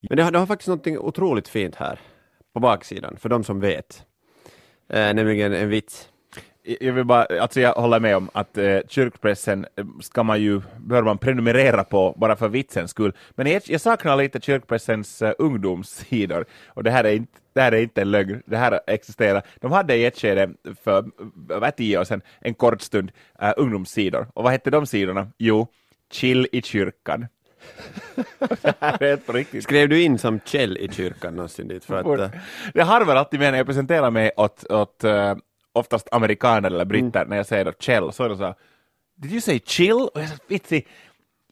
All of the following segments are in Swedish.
Men det har, det har faktiskt något otroligt fint här på baksidan, för de som vet. Eh, nämligen en vits. Jag vill bara, alltså jag håller med om att eh, kyrkpressen eh, ska man ju, bör man prenumerera på bara för vitsens skull. Men jag, jag saknar lite kyrkpressens eh, ungdomssidor och det här är inte det här är inte en lögn, det här existerar. De hade i ett skede för vad, tio år sedan en kort stund eh, ungdomssidor. Och vad hette de sidorna? Jo, Chill i kyrkan. Skrev du in som Kjell i kyrkan någonsin dit? För att, uh... Det harvar alltid med när jag presenterar mig åt, åt uh, oftast amerikaner eller britter, mm. när jag säger då Kjell, så är det så Did you say chill? Och jag sa, vitsi,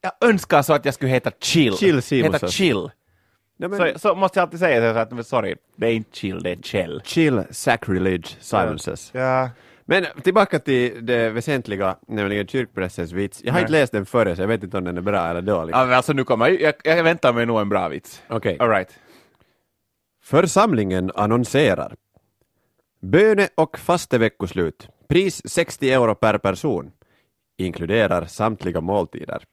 jag önskar så att jag skulle heta Chill. Chill Heta Chill. Ja, men... så, så, måste jag alltid säga så att, sorry, det är inte chill, det är chill. Chill sacrilege silences. Ja. Men tillbaka till det väsentliga, nämligen kyrkpressens vits. Jag har Nej. inte läst den före, så jag vet inte om den är bra eller dålig. Ja, alltså nu kommer jag, jag, väntar mig nog en bra vits. Okej. Okay. All right. Församlingen annonserar. Böne och fasteveckoslut. Pris 60 euro per person. Inkluderar samtliga måltider.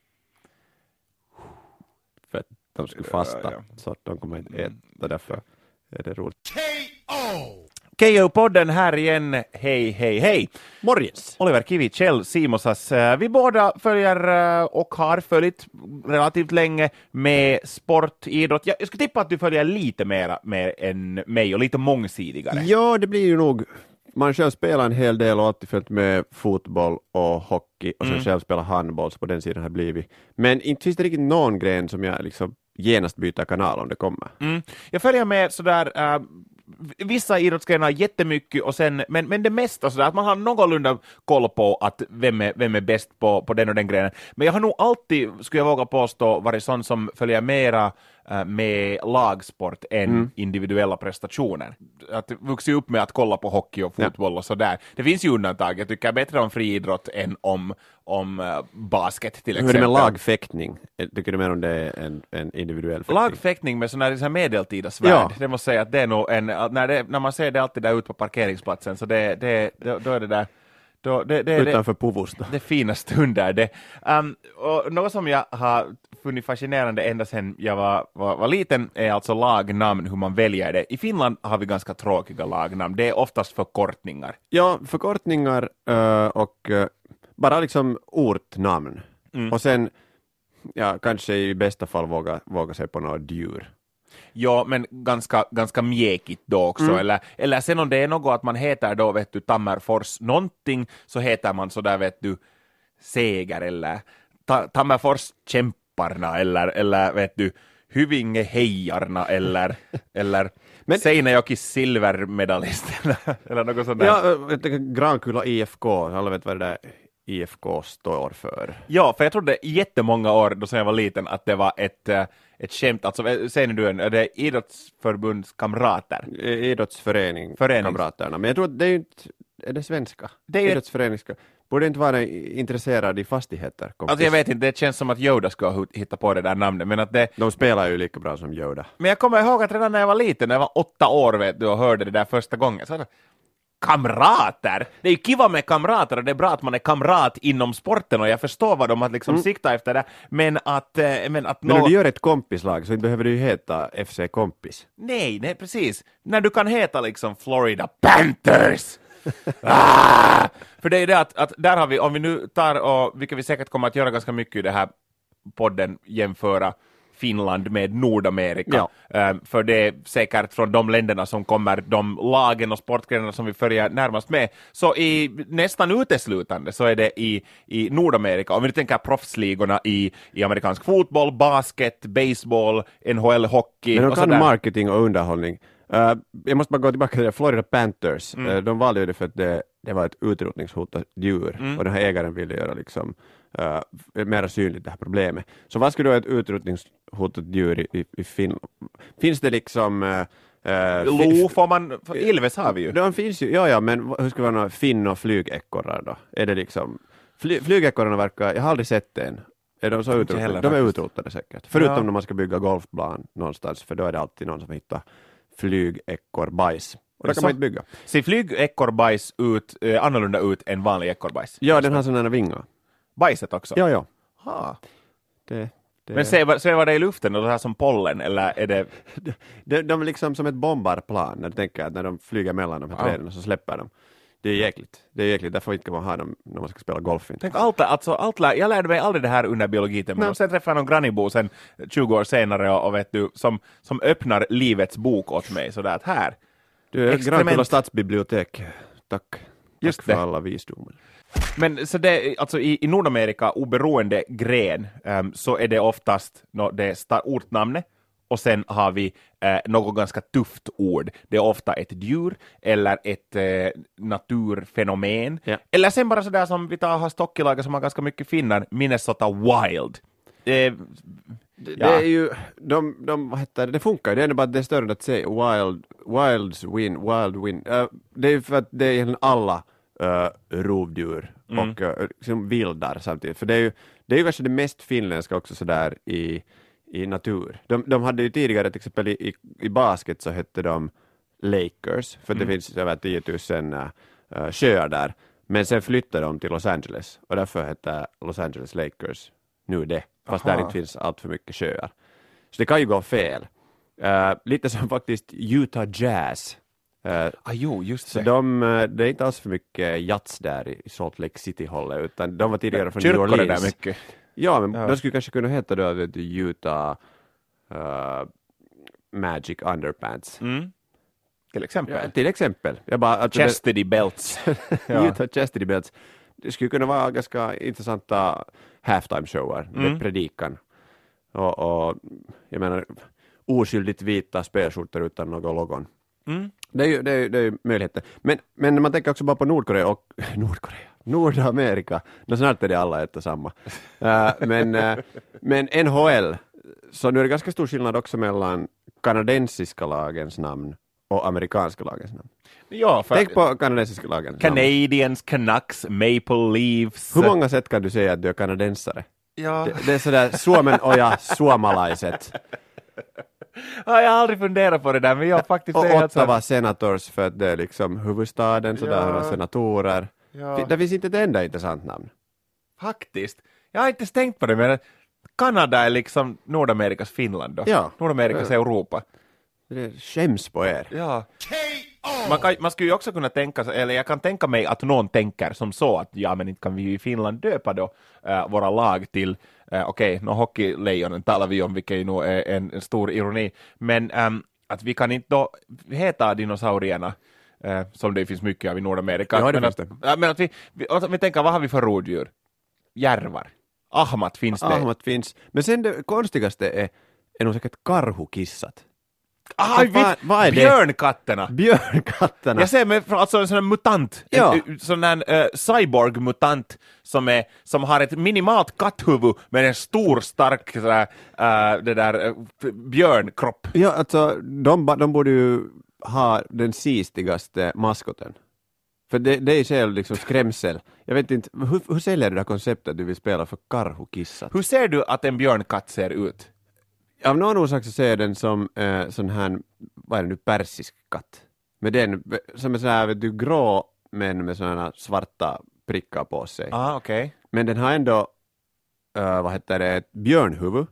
För att de skulle fasta, ja, ja. så att de kommer inte äta, därför är det roligt. K.O. KO-podden här igen. Hej, hej, hej! Morgens! Oliver Kivi, Kjell Simosas. Eh, vi båda följer eh, och har följt relativt länge med sport, idrott. Jag skulle tippa att du följer lite mer med än mig och lite mångsidigare. Ja, det blir ju nog man själv spelar en hel del och alltid följt med fotboll och hockey och sen mm. själv spelar handboll, så på den sidan har det blivit. Men inte finns det riktigt någon gren som jag liksom genast byter kanal om det kommer. Mm. Jag följer med sådär uh, vissa idrottsgrenar jättemycket, och sen, men, men det mesta sådär, att man har någorlunda koll på att vem är, vem är bäst på, på den och den grenen. Men jag har nog alltid, skulle jag våga påstå, varit sån som följer mera med lagsport än mm. individuella prestationer. Att vuxit upp med att kolla på hockey och fotboll ja. och sådär. Det finns ju undantag, jag tycker bättre om friidrott än om, om uh, basket till exempel. Hur är det med lagfäktning? Tycker du mer om det är en, en individuell fäktning? Lagfäktning med sådana här medeltida svärd, ja. det måste säga att det är nog en, när, det, när man ser det alltid där ute på parkeringsplatsen, så det, det, då, är det där då, det, det, Utanför Puvusta. Det fina stunder. Det. Um, och något som jag har funnit fascinerande ända sedan jag var, var, var, liten är alltså lagnamn, hur man väljer det. I Finland har vi ganska tråkiga lagnamn. Det är oftast förkortningar. Ja, förkortningar uh, och uh, bara liksom ortnamn. Mm. Och sen, ja, kanske i bästa fall våga, våga sig på något djur. Ja, men ganska, ganska mjäkigt då också. Mm. Eller, eller sen om det är något att man heter då, vet du, Tammerfors någonting, så heter man så där, vet du, Seger eller ta, Tammerfors kämparna eller, eller vet du, Hyvinge hejarna eller, eller men, Seinäjoki silvermedalist eller något sånt där. Ja, Grankulla IFK, alla vet vad det där IFK står för. Ja, för jag trodde jättemånga år då jag var liten att det var ett, eh, ett skämt, alltså eh, säger du en, är det idrottsförbundskamrater? Idrottsförening, Förenings. kamraterna, men jag tror att det är inte, är det svenska? Det är Idrottsföreningska. Borde inte vara intresserad i fastigheter? Kompis. Alltså jag vet inte, det känns som att Yoda ska ha hittat på det där namnet, men att det... De spelar ju lika bra som Yoda. Men jag kommer ihåg att redan när jag var liten, när jag var åtta år vet du, och hörde det där första gången, så kamrater. Det är ju kiva med kamrater och det är bra att man är kamrat inom sporten och jag förstår vad de har liksom mm. siktat efter det, men att... Eh, men att men om du gör ett kompislag så behöver du ju heta FC Kompis. Nej, nej precis. När du kan heta liksom Florida Panthers! ah! För det är det att, att där har vi, om vi nu tar och, vilket vi säkert kommer att göra ganska mycket i det här podden, jämföra Finland med Nordamerika. Ja. Um, för det är säkert från de länderna som kommer de lagen och sportgrenarna som vi följer närmast med. Så i nästan uteslutande så är det i, i Nordamerika, om vi nu tänker proffsligorna i, i amerikansk fotboll, basket, baseball, NHL, hockey. Men de kan marketing och underhållning. Uh, jag måste bara gå tillbaka till det, Florida Panthers, mm. uh, de valde ju det för att det, det var ett utrotningshotat djur mm. och den här ägaren ville göra liksom uh, mer synligt det här problemet. Så vad skulle då ett utrotningshotat djur i, i, i Finland? Finns det liksom uh, Uh, Lo får man, Ilves har vi ju. De finns ju, ja ja, men hur ska vara finn och flygekorrar då? Är det liksom, fly, flygekorrarna verkar, jag har aldrig sett en. Är de så utrotade? De är utrotade säkert. Förutom ja. när man ska bygga golfplan någonstans, för då är det alltid någon som hittar flygekorrbajs. Och det kan man inte bygga. Ser flygekorrbajs ut, eh, annorlunda ut än vanlig ekorrbajs? Ja, den har sådana vingar. Bajset också? Ja, ja. Ha. Det, Det, Men svävar, svävar det i luften och det här som pollen, eller är det... de, de är liksom som ett bombarplan, när du tänker att när de flyger mellan de här Ja. träden så släpper de. Det är jäkligt. Det är jäkligt, därför inte kan man ha dem när man ska spela golf. Inte. Tänk allt, alltså, allt jag lärde mig aldrig det här under biologitiden, men Nej. sen träffade jag någon grannibo sen 20 år senare och, och vet du, som, som öppnar livets bok åt mig sådär att här, Du är. Grankulla stadsbibliotek. Tack. Just Tack för det. alla visdomar. Men så det, alltså i, i Nordamerika, oberoende gren, ehm, så är det oftast no, det ortnamnet och sen har vi eh, något ganska tufft ord. Det är ofta ett djur eller ett eh, naturfenomen. Ja. Eller sen bara sådär som vi tar har Stockilaga som har ganska mycket finnar, Minnesota Wild. Eh, Det, Ja. det är ju, de, de, vad heter det, det funkar ju, det är ändå bara att det är större att säga wild, wilds win, wild win. Eh, det är ju för att det är alla uh, rovdjur Mm. och uh, liksom vildar samtidigt. För det är ju, det är ju kanske det mest finländska också sådär i, i natur. De, de hade ju tidigare till exempel i, i, basket så hette de Lakers, för Mm. det finns över 10 000 uh, uh, sjöar där. Men sen flyttade de till Los Angeles och därför heter Los Angeles Lakers nu det, fast Aha. där inte finns allt för mycket sjöar. Så det kan ju gå fel. Eh, lite som faktiskt Utah Jazz. Eh, ah, jo, just så det. de, eh, det är inte alls för mycket jazz där i Salt Lake City-hållet, utan de var tidigare från New Kyrkor Orleans. där mycket. Ja, men Ja. de skulle kanske kunna heta då vet du, Utah eh, Magic Underpants. Mm. Till exempel. Ja, till exempel. Jag bara, att det- Chastity belts. ja. Utah Chastity Belts. Det skulle kunna vara ganska intressanta halftime-shower med Mm. predikan. Och, och jag menar, oskyldigt vita spelskjortor utan någon logon. Mm. Det är ju, det är, det är ju möjligheter. Men, men man tänker också bara på Nordkorea och Nordkorea, Nordamerika, no, snart är det alla ett och samma. Eh, men, eh, men NHL, så nu är det ganska stor skillnad också mellan kanadensiska lagens namn och amerikanska lagens namn. Ja, för Tänk på kanadensiska lagens namn. Canadians, Canucks, Maple Leafs. Hur många sätt kan du säga att du är kanadensare? Ja. Det, det är sådär Suomen oja, suomalaiset. Ja, jag har aldrig funderat på det där, men jag faktiskt Och Ottawa sant. Senators för att det är liksom huvudstaden, så där har de Ja. senatorer. Ja. Det finns inte ett enda intressant namn. Faktiskt. Jag har inte tänkt på det, men Kanada är liksom Nordamerikas Finland då. Ja. Nordamerikas Europa. Det skäms på er. Ja. Man, kan, man skulle ju också kunna tänka sig, eller jag kan tänka mig att någon tänker som så att ja men inte kan vi i Finland döpa då eh, våra lag till, uh, okej, okay, no, hockeylejonen talar vi om, vilket ju nog är en, en stor ironi, men ehm, att vi kan inte då heta dinosaurierna eh, som det finns mycket av i Nordamerika. Ja, det men, att, ja, men att vi, vi, att vi tänker, vad har vi för rådjur? Järvar. Ahmat finns det. Ahmat finns. Men sen det konstigaste är, är nog säkert karhukissat. Ah, Vad- vad är det? Björnkatterna. Björnkatterna. Jag ser mig alltså en sån här mutant, Ja. en, sån där eh, cyborg-mutant som, är, som har ett minimalt katthuvud med en stor stark eh, det där, eh, björnkropp. Ja, alltså, de, de borde ju ha den sistigaste maskoten. För det, det är i sig liksom skrämsel. Jag vet inte, hur, hur säljer du det här konceptet att du vill spela för karhukissat? Hur ser du att en björnkatt ser ut? Av någon orsak så ser jag den som eh, sån här, vad är det nu, persisk katt. Med den, som är sån här, vet du, grå men med såna svarta prickar på sig. Ah, okej. Men den har ändå, eh, vad heter det, ett björnhuvud.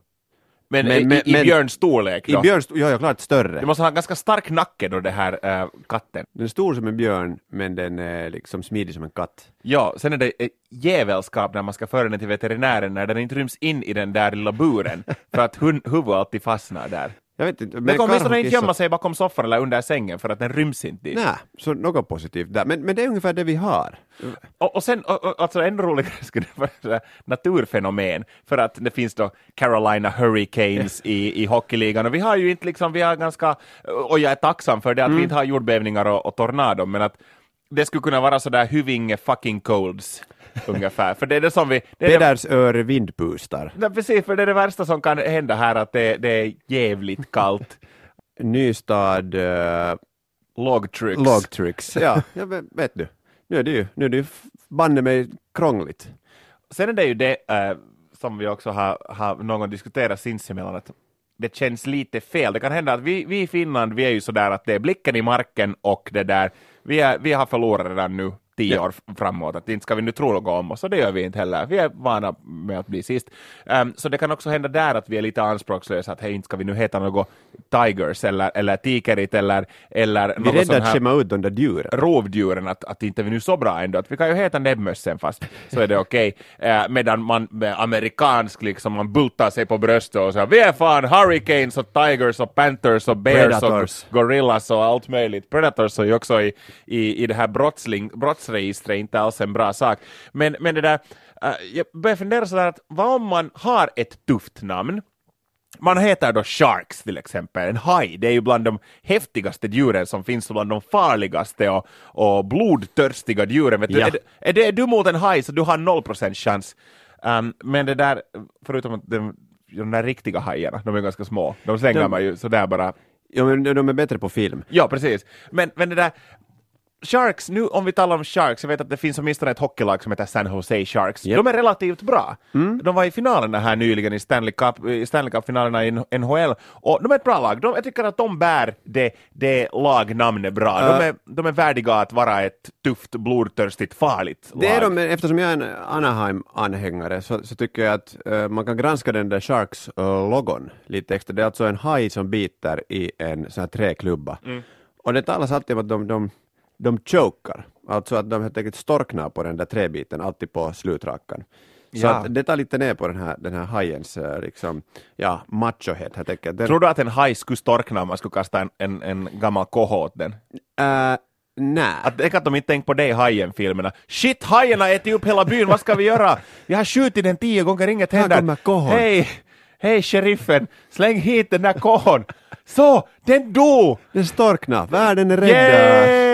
Men, Men- i, men- i björnstorlek I då? björn, ja, ja, klart större. Det måste ha en ganska stark nacke då, det här eh, katten. Den är stor som en björn, men den är liksom smidig som en katt. Ja, sen är det eh, djävulskap när man ska föra den till veterinären när den inte ryms in i den där lilla buren för att huvudet alltid fastnar där. Jag vet inte. Den kommer åtminstone inte gömma sig bakom soffan eller under sängen för att den ryms inte dit. Nej, så något positivt där. Men, men det är ungefär det vi har. Och, och sen, och, och, alltså ännu roligare skulle det vara naturfenomen, för att det finns då Carolina Hurricanes i, i hockeyligan, och vi har ju inte liksom, vi har ganska, och jag är tacksam för det, att vi inte har jordbävningar och, och tornado, men att det skulle kunna vara sådär Hyvinge fucking colds, ungefär, för det är det som vi... Det är det, Pedersör vindpustar. Nej, precis, för det är det värsta som kan hända här, att det, det är jävligt kallt. Nystad uh, Logtrycks. logtricks. Ja, jag vet, du. Nu är det ju, nu är det ju banne mig krångligt. Sen är det ju det eh, som vi också har, har någon gång diskuterat sinsemellan, att det känns lite fel. Det kan hända att vi, vi i Finland, vi är ju sådär att det är blicken i marken och det där, vi, är, vi har förlorat redan nu tio år framåt, att inte ska vi nu tro något om oss, och det gör vi inte heller. Vi är vana med att bli sist. Um, så det kan också hända där att vi är lite anspråkslösa, att hej, inte ska vi nu heta något Tigers eller, eller Tikerit eller, eller vi är rädda att ut de där djuren. Rovdjuren, att, att inte vi nu så bra ändå, att vi kan ju heta näbbmössen fast så är det okej. Okay. Uh, medan man med amerikansk liksom, man bultar sig på bröstet och säger vi är fan Hurricanes och Tigers och Panthers och Bears Predators. och Gorillas och allt möjligt. Predators är ju också i, i, i det här brottsling, brottsregistret inte alls en bra sak. Men, men det där, uh, jag börjar fundera sådär att vad om man har ett tufft namn man heter då sharks till exempel, en haj, det är ju bland de häftigaste djuren som finns och bland de farligaste och, och blodtörstiga djuren. Vet du? Ja. Är, är, det, är du mot en haj så du har noll procent chans. Um, men det där, förutom att de, de där riktiga hajarna, de är ganska små, de slänger de, man ju sådär bara Ja, men de är bättre på film. Ja, precis. Men, men det där, Sharks, nu om vi talar om Sharks, jag vet att det finns åtminstone ett hockeylag som heter San Jose Sharks. Yep. De är relativt bra. Mm. De var i finalerna här nyligen i Stanley Cup, i Stanley Cup-finalerna i NHL, och de är ett bra lag. De, jag tycker att de bär det, det lagnamnet bra. Uh, de, är, de är värdiga att vara ett tufft, blodtörstigt, farligt lag. Det är de, eftersom jag är en Anaheim-anhängare så, så, tycker jag att uh, man kan granska den där Sharks-logon uh, lite extra. Det är alltså en haj som biter i en sån här träklubba. Mm. Och det talas alltid om att de, de de chokar, alltså att de helt enkelt storknar på den där träbiten, alltid på slutrackan. Så ja. att det tar lite ner på den här, den här hajens eh, liksom, ja, machohet helt enkelt. Den... Tror du att en haj skulle storkna om man skulle kasta en, en, en gammal koho åt den? Uh, Nej. Att, det att de inte tänkt på dig Hajen-filmerna. Shit, hajarna äter upp hela byn, vad ska vi göra? Jag har skjutit den tio gånger, inget händer. Hej, hej sheriffen, släng hit den där kohon. Så, den dog! Den storkna, världen är rädda.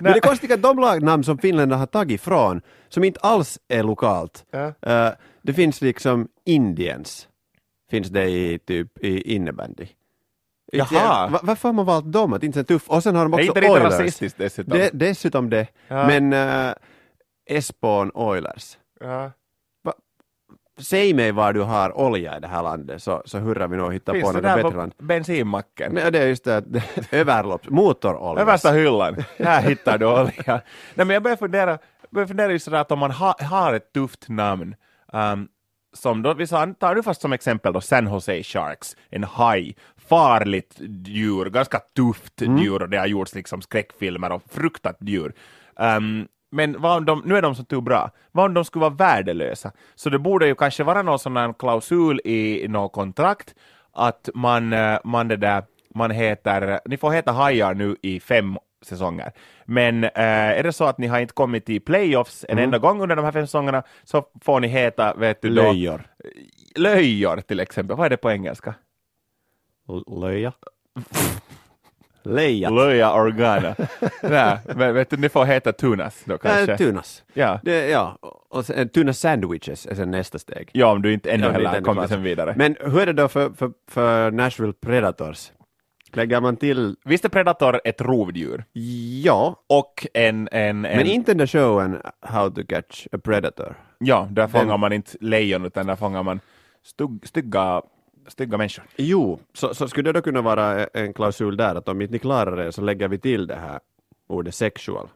Men det är konstigt att de lagnamn som finländarna har tagit ifrån, som inte alls är lokalt, ja. uh, det finns liksom Indiens, finns det i typ i innebandy. Jaha. Var, varför har man valt dem? Att inte tuff. Och sen har de också är inte Oilers. Inte rasistiskt dessutom? Det, dessutom det. Ja. Men uh, Espoon Oilers. Ja säg mig var du har olja i det här landet så, så hurrar vi nog hitta Finns på något bättre land. bensinmacken? Nej, det är just det, överlopps, motorolja. Översta hyllan, här hittar du olja. Nej men jag börjar fundera, börjar fundera just sådär att om man ha, har ett tufft namn, um, som då, vi tar du fast som exempel då San Jose Sharks, en haj, farligt djur, ganska tufft mm. djur och det har gjorts liksom skräckfilmer och fruktat djur. Um, men vad om de, nu är de så tur bra, vad om de skulle vara värdelösa? Så det borde ju kanske vara någon sån här klausul i något kontrakt att man, eh, man det där, man heter, ni får heta hajar nu i fem säsonger. Men äh, är det så att ni har inte kommit till playoffs en mm. enda gång under de här fem säsongerna så får ni heta, vet du då, Löjor. Löjor till exempel. Vad är det på engelska? Löja. Leja. Löja Organa. Nej, men vet du, ni får heta Tunas då kanske? Äh, tunas. Ja. Det, ja. Och sen, Tunas sandwiches är sen nästa steg. Ja, om du inte ännu ja, heller kommit sen vidare. Men hur är det då för, för, för Nashville Predators? Lägger man till... Visst är Predator ett rovdjur? Ja. Och en, en, en... Men inte den där showen How to catch a Predator? Ja, där fångar den... man inte lejon utan där fångar man stygg, stygga stygga människor. Jo, så, så skulle det då kunna vara en klausul där att om inte ni klarar det så lägger vi till det här ordet sexual.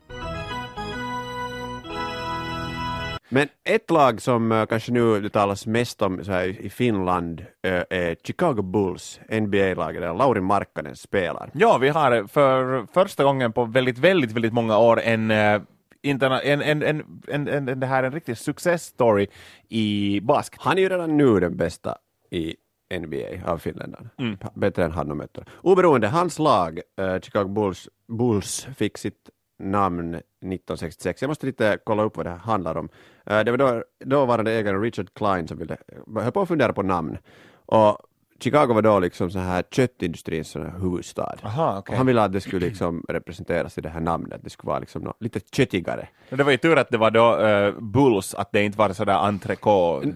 Men ett lag som uh, kanske nu det talas mest om så här, i Finland uh, är Chicago Bulls, NBA-laget där Lauri Markkanen spelar. Ja, vi har för första gången på väldigt, väldigt, väldigt många år en uh, interna- en, en, en, en, en, en, det här är en riktig success story i basket. Han är ju redan nu den bästa i NBA av finländarna. Mm. Bättre än han och Mötter. Oberoende, hans lag, uh, Chicago Bulls, Bulls, fick sitt namn 1966. Jag måste lite kolla upp vad det här handlar om. Uh, det var då dåvarande ägaren Richard Klein som ville, höll på att fundera på namn. Och Chicago var då liksom så här köttindustrins sån här huvudstad. Aha, okay. och han ville att det skulle liksom representeras i det här namnet, det skulle vara liksom något, lite köttigare. Det var ju tur att det var då uh, Bulls, att det inte var sådär entrecote.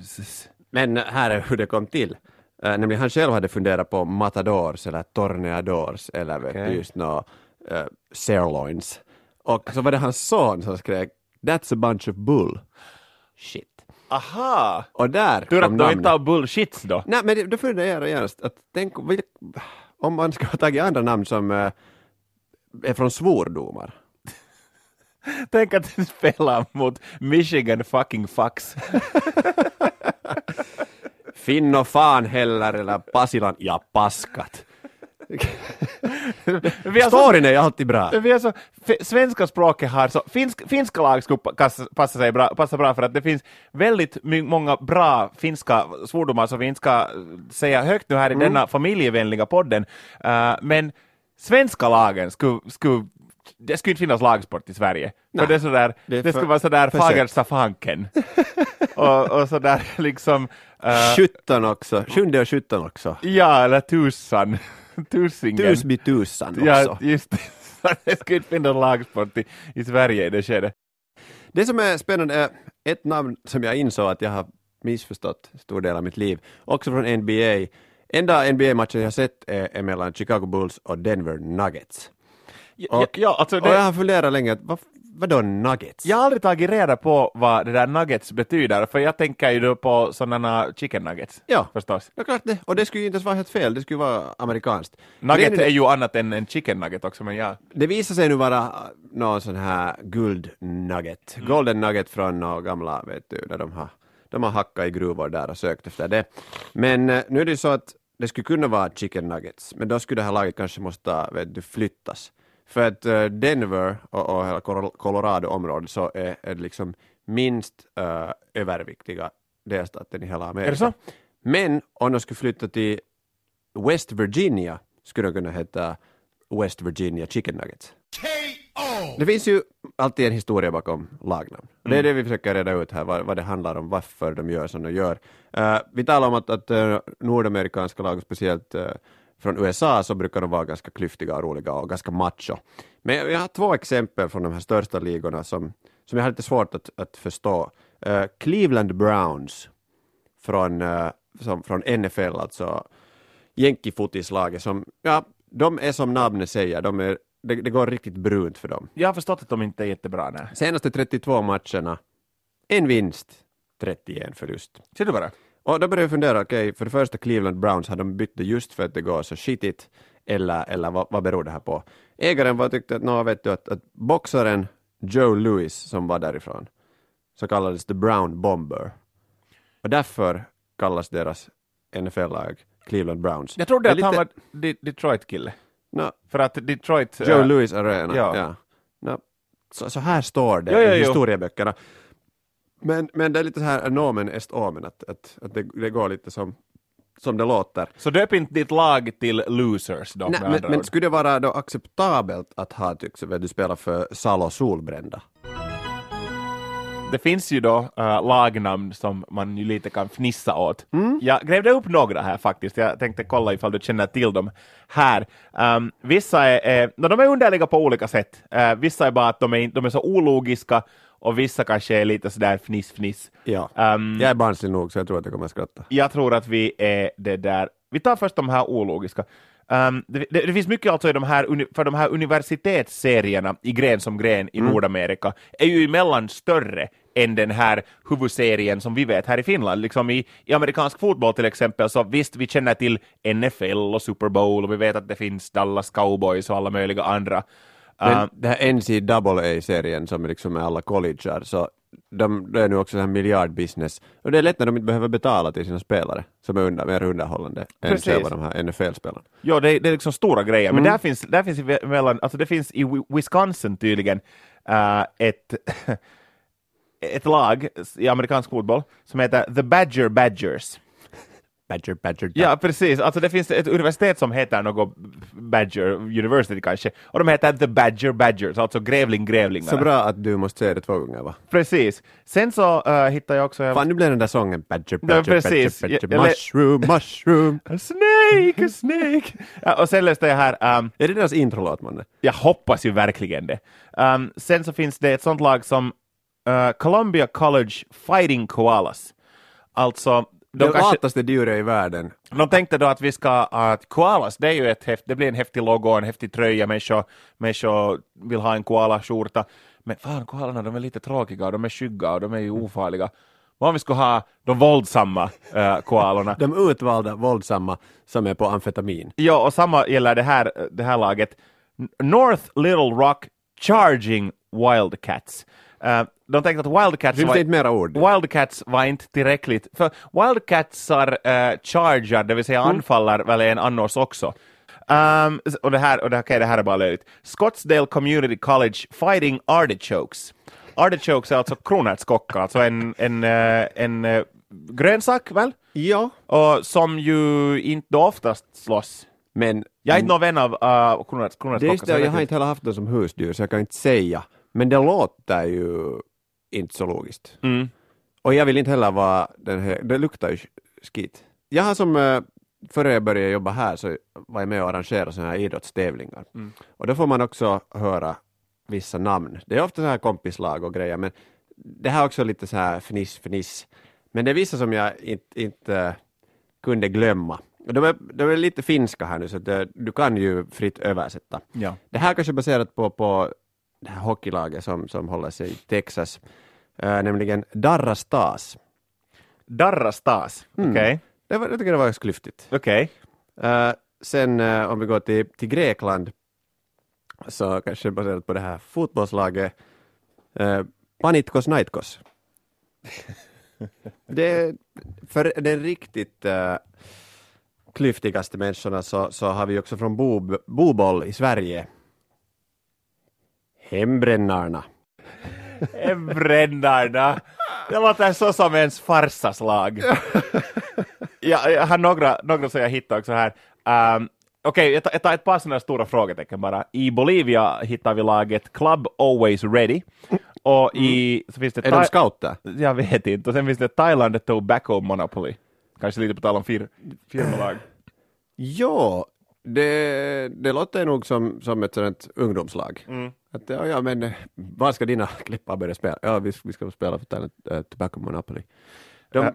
Men här är hur det kom till. Uh, nämligen han själv hade funderat på matadors eller torneadors eller vet okay. just nå uh, sirloins. Och så var det hans son som skrek That's a bunch of bull. Shit. Aha! Och där Tur att du inte har bullshits då. Nej, men då funderar jag genast att tänk om man ska ha tagit andra namn som uh, är från svordomar. Tänk att du spelar mot Michigan fucking fucks. Finno fan heller eller Pasilan ja paskat. Storyn är ju alltid bra. vi har så, svenska språket har så, finsk, finska lag skulle passa, sig bra, passa bra för att det finns väldigt många bra finska svordomar som vi inte ska eh, säga högt nu här i denna familjevänliga podden. Eh, men svenska lagen skulle, skulle det skulle inte finnas lagsport i Sverige. För det, är sådär, det det, är för- skulle vara sådär. Fagersta fanken. och, och sådär liksom... eh, 17 också, sjunde och 17 också. ja, eller tusan. Tusingen. Tusby tusan också. Ja, just det. det skulle inte finnas lagsport i, i Sverige i det skedet. Det som är spännande är ett namn som jag insåg att jag har missförstått stor del av mitt liv, också från NBA. Enda NBA-matchen jag sett är mellan Chicago Bulls och Denver Nuggets. Ja, Och- ja, alltså Och det, jag har funderat länge, vad, vadå Nuggets? jag har aldrig tagit reda på vad det där nuggets betyder, för jag tänker ju då på sådana chicken nuggets. Ja. Förstås. Ja, klart det. Och det skulle ju inte ens vara helt fel, det skulle vara amerikanskt. Nugget är det- ju annat än en chicken nugget också, men ja. Det visar sig nu vara någon sån här guldnugget, Mm. golden nugget från några gamla, vet du, där de har, de har hackat i gruvor där och sökt efter det. Men eh, nu är det så att det skulle kunna vara chicken nuggets, men då skulle det här laget kanske måste, vet du, flyttas. För att eh, Denver och, och hela Col- Colorado-området så är, är det liksom minst uh, överviktiga delstaten i hela Amerika. Är det så? Men om de skulle flytta till West Virginia skulle de kunna heta West Virginia Chicken Nuggets. Det finns ju alltid en historia bakom lagnamn. Det är det vi försöker reda ut här, vad, vad det handlar om, varför de gör som de gör. Eh, vi talar om att, att eh, nordamerikanska lag, speciellt eh, från USA, så brukar de vara ganska klyftiga och roliga och ganska macho. Men jag har två exempel från de här största ligorna som, som jag har lite svårt att, att förstå. Eh, Cleveland Browns från, eh, som, från NFL, alltså jänkifotislaget som, ja, de är som namnet säger, de är, det, det går riktigt brunt för dem. Jag har förstått att de inte är jättebra. Nej. Senaste 32 matcherna, en vinst, 31 förlust. Ser du bara? Och då började jag fundera, okej, för det första Cleveland Browns, har de bytt det just för att det går så skitigt, eller, eller vad, vad beror det här på? Ägaren var tyckte att, nå, vet du, att, att boxaren Joe Louis, som var därifrån, så kallades The Brown Bomber. Och därför kallas deras NFL-lag Cleveland Browns. Jag trodde att han lite- var De- Detroit-kille. nå, För att Detroit... Joe eh, Louis Arena. ja. Ja. Nå, så, så här står det Jo, jo, i jo. historieböckerna. Men, men det är lite så här nomen est omen, att, att, att det, det går lite som, som det låter. Så döp inte ditt lag till losers då, Nej, men, men skulle det vara då acceptabelt att ha tycks, du spelar för Salo Solbrända? Det finns ju då äh, lagnamn som man ju lite kan fnissa åt. Mm. Jag grävde upp några här faktiskt. Jag tänkte kolla ifall du känner till dem här. Um, vissa är, är no, de är underliga på olika sätt. Uh, vissa är bara att de är, de är så ologiska och vissa kanske är lite sådär fniss-fniss. Ja. Um, Jag är barnslig nog så jag tror att jag kommer att skratta. jag tror att vi är det där. Vi tar först de här ologiska. Um, det, det, det finns mycket alltså i de här, för de här universitetsserierna i gren som gren i Nordamerika är ju emellan större än den här huvudserien som vi vet här i Finland. Liksom i, I amerikansk fotboll till exempel, så visst, vi känner till NFL och Super Bowl och vi vet att det finns Dallas Cowboys och alla möjliga andra. Men Uh, det här NCAA-serien som liksom är alla collegear, så de, det är nu också en miljardbusiness. Och det är lätt när de inte behöver betala till sina spelare, som är under, mer underhållande än Precis. själva de här NFL-spelarna. Ja, det, det är liksom stora grejer, men där finns, där finns i mellan, alltså det finns i Wi- Wisconsin tydligen äh, ett, ett lag i amerikansk fotboll som heter The Badger Badgers. Badger, badger, Ja, precis. Alltså det finns ett universitet som heter något Badger University kanske, och de heter The Badger Badgers, alltså Grävling Grävlingarna. Så bra att du måste säga det två gånger va? Precis. Sen så äh, hittade jag också... Fan, nu blev den där sången Badger, Badger, precis. Badger, badger, lä- mushroom, mushroom. A snake, a snake! ja, och sen läste jag här, um, Är det deras introlåt, man? Jag hoppas ju verkligen det. Um, sen så finns det ett sånt lag som uh, Columbia College Fighting Koalas. Alltså, de, Det kanske, lataste djuret i världen. de tänkte då att vi ska, att koalas, det är ju ett häft, det blir en häftig logo, en häftig tröja, människor, människor vill ha en koalaskjorta. Men fan, koalarna de är lite tråkiga, och de är skygga och de är ju ofarliga. Vad om vi skulle ha de våldsamma uh, koalorna? De utvalda våldsamma som är på amfetamin. Ja, och samma gäller det här, det här laget. North Little Rock Charging Wildcats. Uh, de tänkte att Wildcats var, inte mera ord? Wildcats var inte tillräckligt, för Wildcatsar uh, chargar, det vill säga Mm. anfallar väl en annars också. Um, och det här, och det, okay, det här är bara löjligt. Scottsdale Community College Fighting Artichokes. Artichokes är alltså kronärtskockar, alltså en, en, eh, en eh, grönsak väl? Ja, Och som ju inte oftast slåss. men Jag är inte någon vän av uh, kronärts, det är just det, jag har inte heller haft det som husdjur så jag kan inte säga. Men det låter ju inte så logiskt. Mm. Och jag vill inte heller vara den här, det luktar ju skit. Jag har som, eh, före jag började jobba här så var jag med och arrangerade sådana här idrottstävlingar. Mm. Och då får man också höra vissa namn. Det är ofta så här kompislag och grejer, men det här är också lite så här fniss, fniss. Men det är vissa som jag inte, inte eh, kunde glömma. De är, de är lite finska här nu, så det, du kan ju fritt översätta. Ja. Det här kanske är baserat på, på det här hockeylaget som, som håller sig i Texas, eh, nämligen Darra Stars. Darra Stas, Mm. okej. Det var, jag tycker det var klyftigt. Okej. Eh, sen eh, om vi går till, till Grekland, så kanske baserat på det här fotbollslaget Panitkos Naitkos. det, för den riktigt uh, klyftigaste människorna så, så har vi också från Bo, Boboll i Sverige. Hembrännarna. Brännarna. Det låter så som ens farsaslag. ja, jag har några, några som jag hittade också här. Um, Okej, jag, tar- jag tar ett par sådana stora frågetecken bara. I Bolivia hittar vi laget Club Always Ready. Och i... Så finns det Är de scouter? Jag vet inte. Och sen finns det Thailand Tobacco Monopoly. Kanske lite på tal om fir, firmalag. Ja, det, det låter nog som, som ett sådant ungdomslag. Mm. Att, ja, ja, men var ska dina klippar börja spela? Ja, vi, vi ska spela för Thailand uh, Tobacco Monopoly. De, Ja.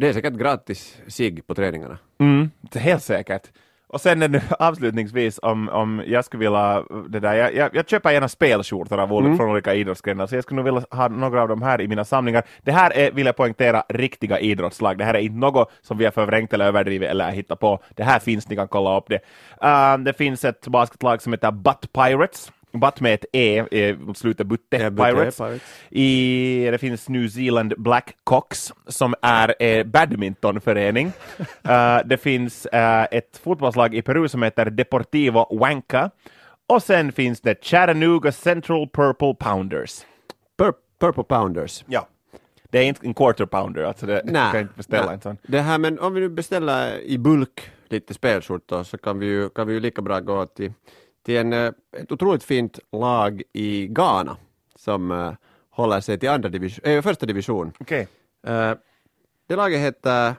Det är säkert gratis sig på träningarna. Mm, det är helt säkert. Och sen nu avslutningsvis om, om jag skulle vilja, det där, jag, jag, jag köper gärna spelskjortor av olika, från olika idrottsgrenar, så jag skulle nog vilja ha några av dem här i mina samlingar. Det här är, vill jag poängtera, riktiga idrottslag. Det här är inte något som vi har förvrängt eller överdrivit eller hittat på. Det här finns, ni kan kolla upp det. Uh, det finns ett basketlag som heter Butt Pirates. Butt med ett E, eh, mot slutet Butte, Ja, Butte Pirates. Pirates. I, det finns New Zealand Blackhawks som är en badmintonförening. Eh, det finns eh, ett fotbollslag i Peru som heter Deportivo Wanka. Och sen finns det Chattanooga Central Purple Pounders. Pur, Purple Pounders. Ja. Det är inte en quarter pounder, alltså det Nej, kan inte beställa nej. en sån. Det här, men om vi nu beställer i bulk lite spelskjortor så kan vi ju, kan vi ju lika bra gå till, till en, eh, ett otroligt fint lag i Ghana som eh, håller sig till andra division, äh, första division. Eh, det laget heter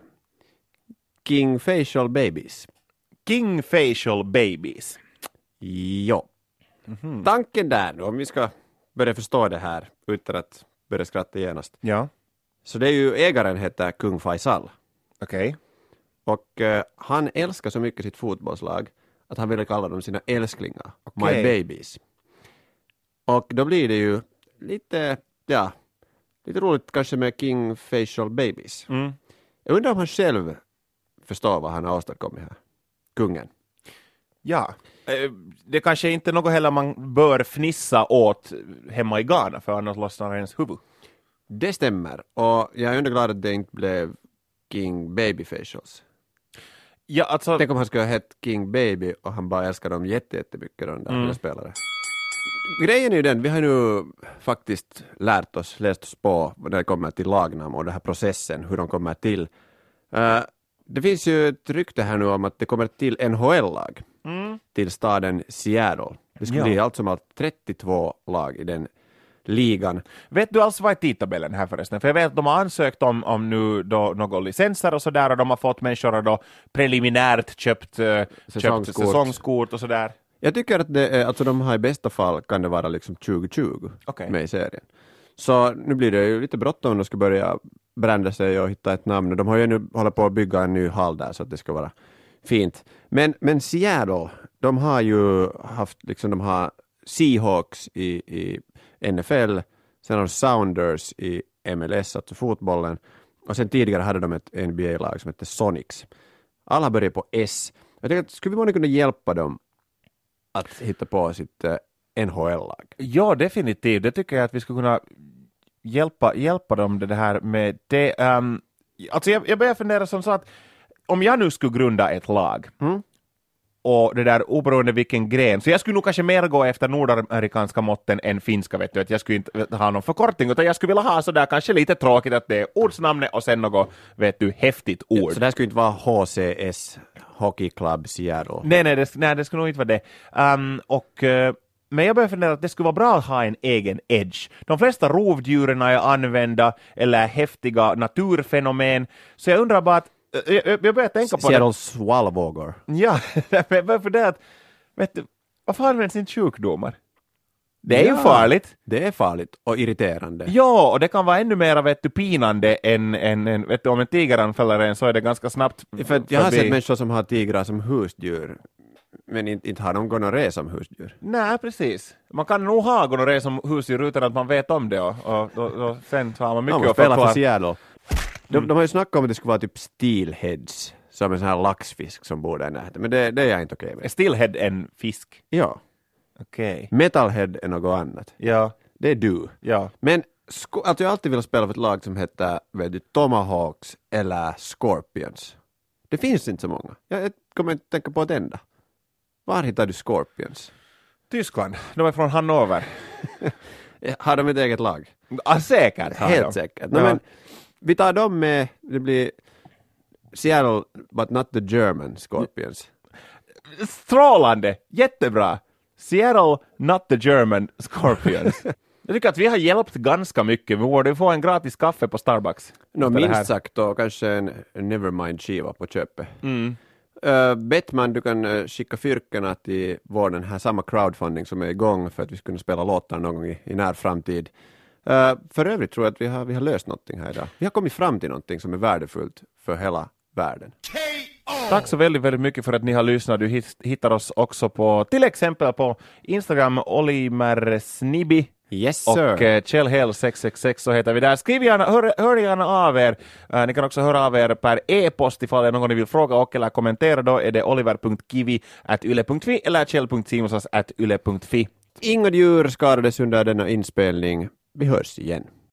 King Facial Babies. King Facial Babies. Jo. Tanken där nu, om vi ska börja förstå det här utan att börja skratta genast. Ja. Så det är ju, ägaren heter Kung Faisal. Okej. Och eh, han älskar så mycket sitt fotbollslag att han ville kalla dem sina älsklingar, My Okej. Babies. Och då blir det ju lite, ja, lite roligt kanske med King Facial Babies. Mm. Jag undrar om han själv förstår vad han har åstadkommit här, kungen. Ja. Eh, Det kanske inte är något heller man bör fnissa åt hemma i Ghana, för annars lossnar ens huvud. Det stämmer, och jag är ändå glad att det inte blev King Baby Facials. Ja, alltså... Tänk om han skulle ha hett King Baby och han bara älskar dem jätte- jättemycket, de där Mm. spelare. Grejen är ju den, vi har nu faktiskt lärt oss, läst oss på när det kommer till lagnamn och den här processen, hur de kommer till. Eh, det finns ju ett rykte här nu om att det kommer till NHL-lag Mm. till staden Seattle. Det skulle Ja. bli allt som allt 32 lag i den ligan. Vet du alls vad är tidtabellen här förresten? För jag vet att de har ansökt om, om nu då några licenser och sådär och de har fått människor att då preliminärt köpt, eh, köpt Säsongskort. säsongskort och sådär. Jag tycker att det är, alltså de har i bästa fall kan det vara liksom 2020 Okej. med i serien. Så nu blir det ju lite bråttom om de ska börja brända sig och hitta ett namn. De har ju nu hållit på att bygga en ny hall där så att det ska vara fint. Men, men Seattle, de har ju haft, liksom de har Seahawks i, i NFL, sen har de Sounders i MLS, alltså fotbollen, och sen tidigare hade de ett NBA-lag som hette Sonics. Alla börjar på S. Jag tänker att skulle vi månne kunna hjälpa dem att hitta på sitt eh, NHL-lag. Ja, definitivt. Det tycker jag att vi skulle kunna hjälpa, hjälpa dem det här med det. Um, alltså jag, jag börjar fundera som så att om jag nu skulle grunda ett lag Mm. Och det där oberoende vilken gren, så jag skulle nog kanske mer gå efter nordamerikanska måtten än finska, vet du, att jag skulle inte ha någon förkortning, utan jag skulle vilja ha sådär kanske lite tråkigt att det är ordsnamnet och sen något, vet du, häftigt ord. Så det här skulle inte vara HCS, Hockey Club Seattle. Nej, nej, det, nej, det skulle nog inte vara det. Um, och, eh, men jag börjar fundera att det skulle vara bra att ha en egen edge. De flesta rovdjuren är använda eller häftiga naturfenomen, så jag undrar bara att jag, jag börjar tänka på det. Seattle Swallowvågor. Ja, men varför det att, vet du, varför används inte sjukdomar? Det är Ja. ju farligt. Det är farligt och irriterande. Ja, och det kan vara ännu mer vet du, pinande än, än, än vet du, om en tiger anfaller en så är det ganska snabbt För jag har sett människor som har tigrar som husdjur, men inte, inte har de gonorré som husdjur. Nej, precis. Man kan nog ha gonorré som husdjur utan att man vet om det och, och, och, och sen så har man De mycket har att för förklara. Seattle. De, de har ju snackat om att det skulle vara typ steelheads, som en sån här laxfisk som bor där i närheten, men det, det är jag inte okej Är med. Stillhead en fisk? Ja. Okej. Metalhead är något annat. Ja, Det är du. ja. Men sko- alltså jag alltid velat spela för ett lag som heter vet du, Tomahawks eller Scorpions. Det finns inte så många. Jag, jag kommer inte tänka på ett enda. Var hittar du Scorpions? Tyskland. De är från Hannover. Har de ett eget lag? Ah, säkert har Helt de. säkert. No, Ja. men, vi tar dem med, det blir Seattle but not the German Scorpions. Strålande! Jättebra! Seattle, not the German Scorpions. Jag tycker att vi har hjälpt ganska mycket. Vi borde få en gratis kaffe på Starbucks. No, minst sagt och kanske en, en Nevermind-skiva på köpet. Mm. Uh, Bettman, du kan uh, skicka fyrkorna till vår den här samma crowdfunding som är igång för att vi ska kunna spela låtar någon gång i, i när framtid. Uh, för övrigt tror jag att vi har, vi har löst någonting här idag. Vi har kommit fram till någonting som är värdefullt för hela världen. Tack så väldigt, väldigt mycket för att ni har lyssnat. Du hit- hittar oss också på till exempel på Instagram, Olimer Snibbi Yes och sir! eh, Kjellhell666 så heter vi där. Skriv gärna, hör, hör gärna av er. Eh, ni kan också höra av er per e-post ifall det är någon ni vill fråga och eller kommentera. Då är det oliver.kivi yle.fi eller kjell.simonsas yle.fi. Inga djur skadades under denna inspelning. Vi hörs igen.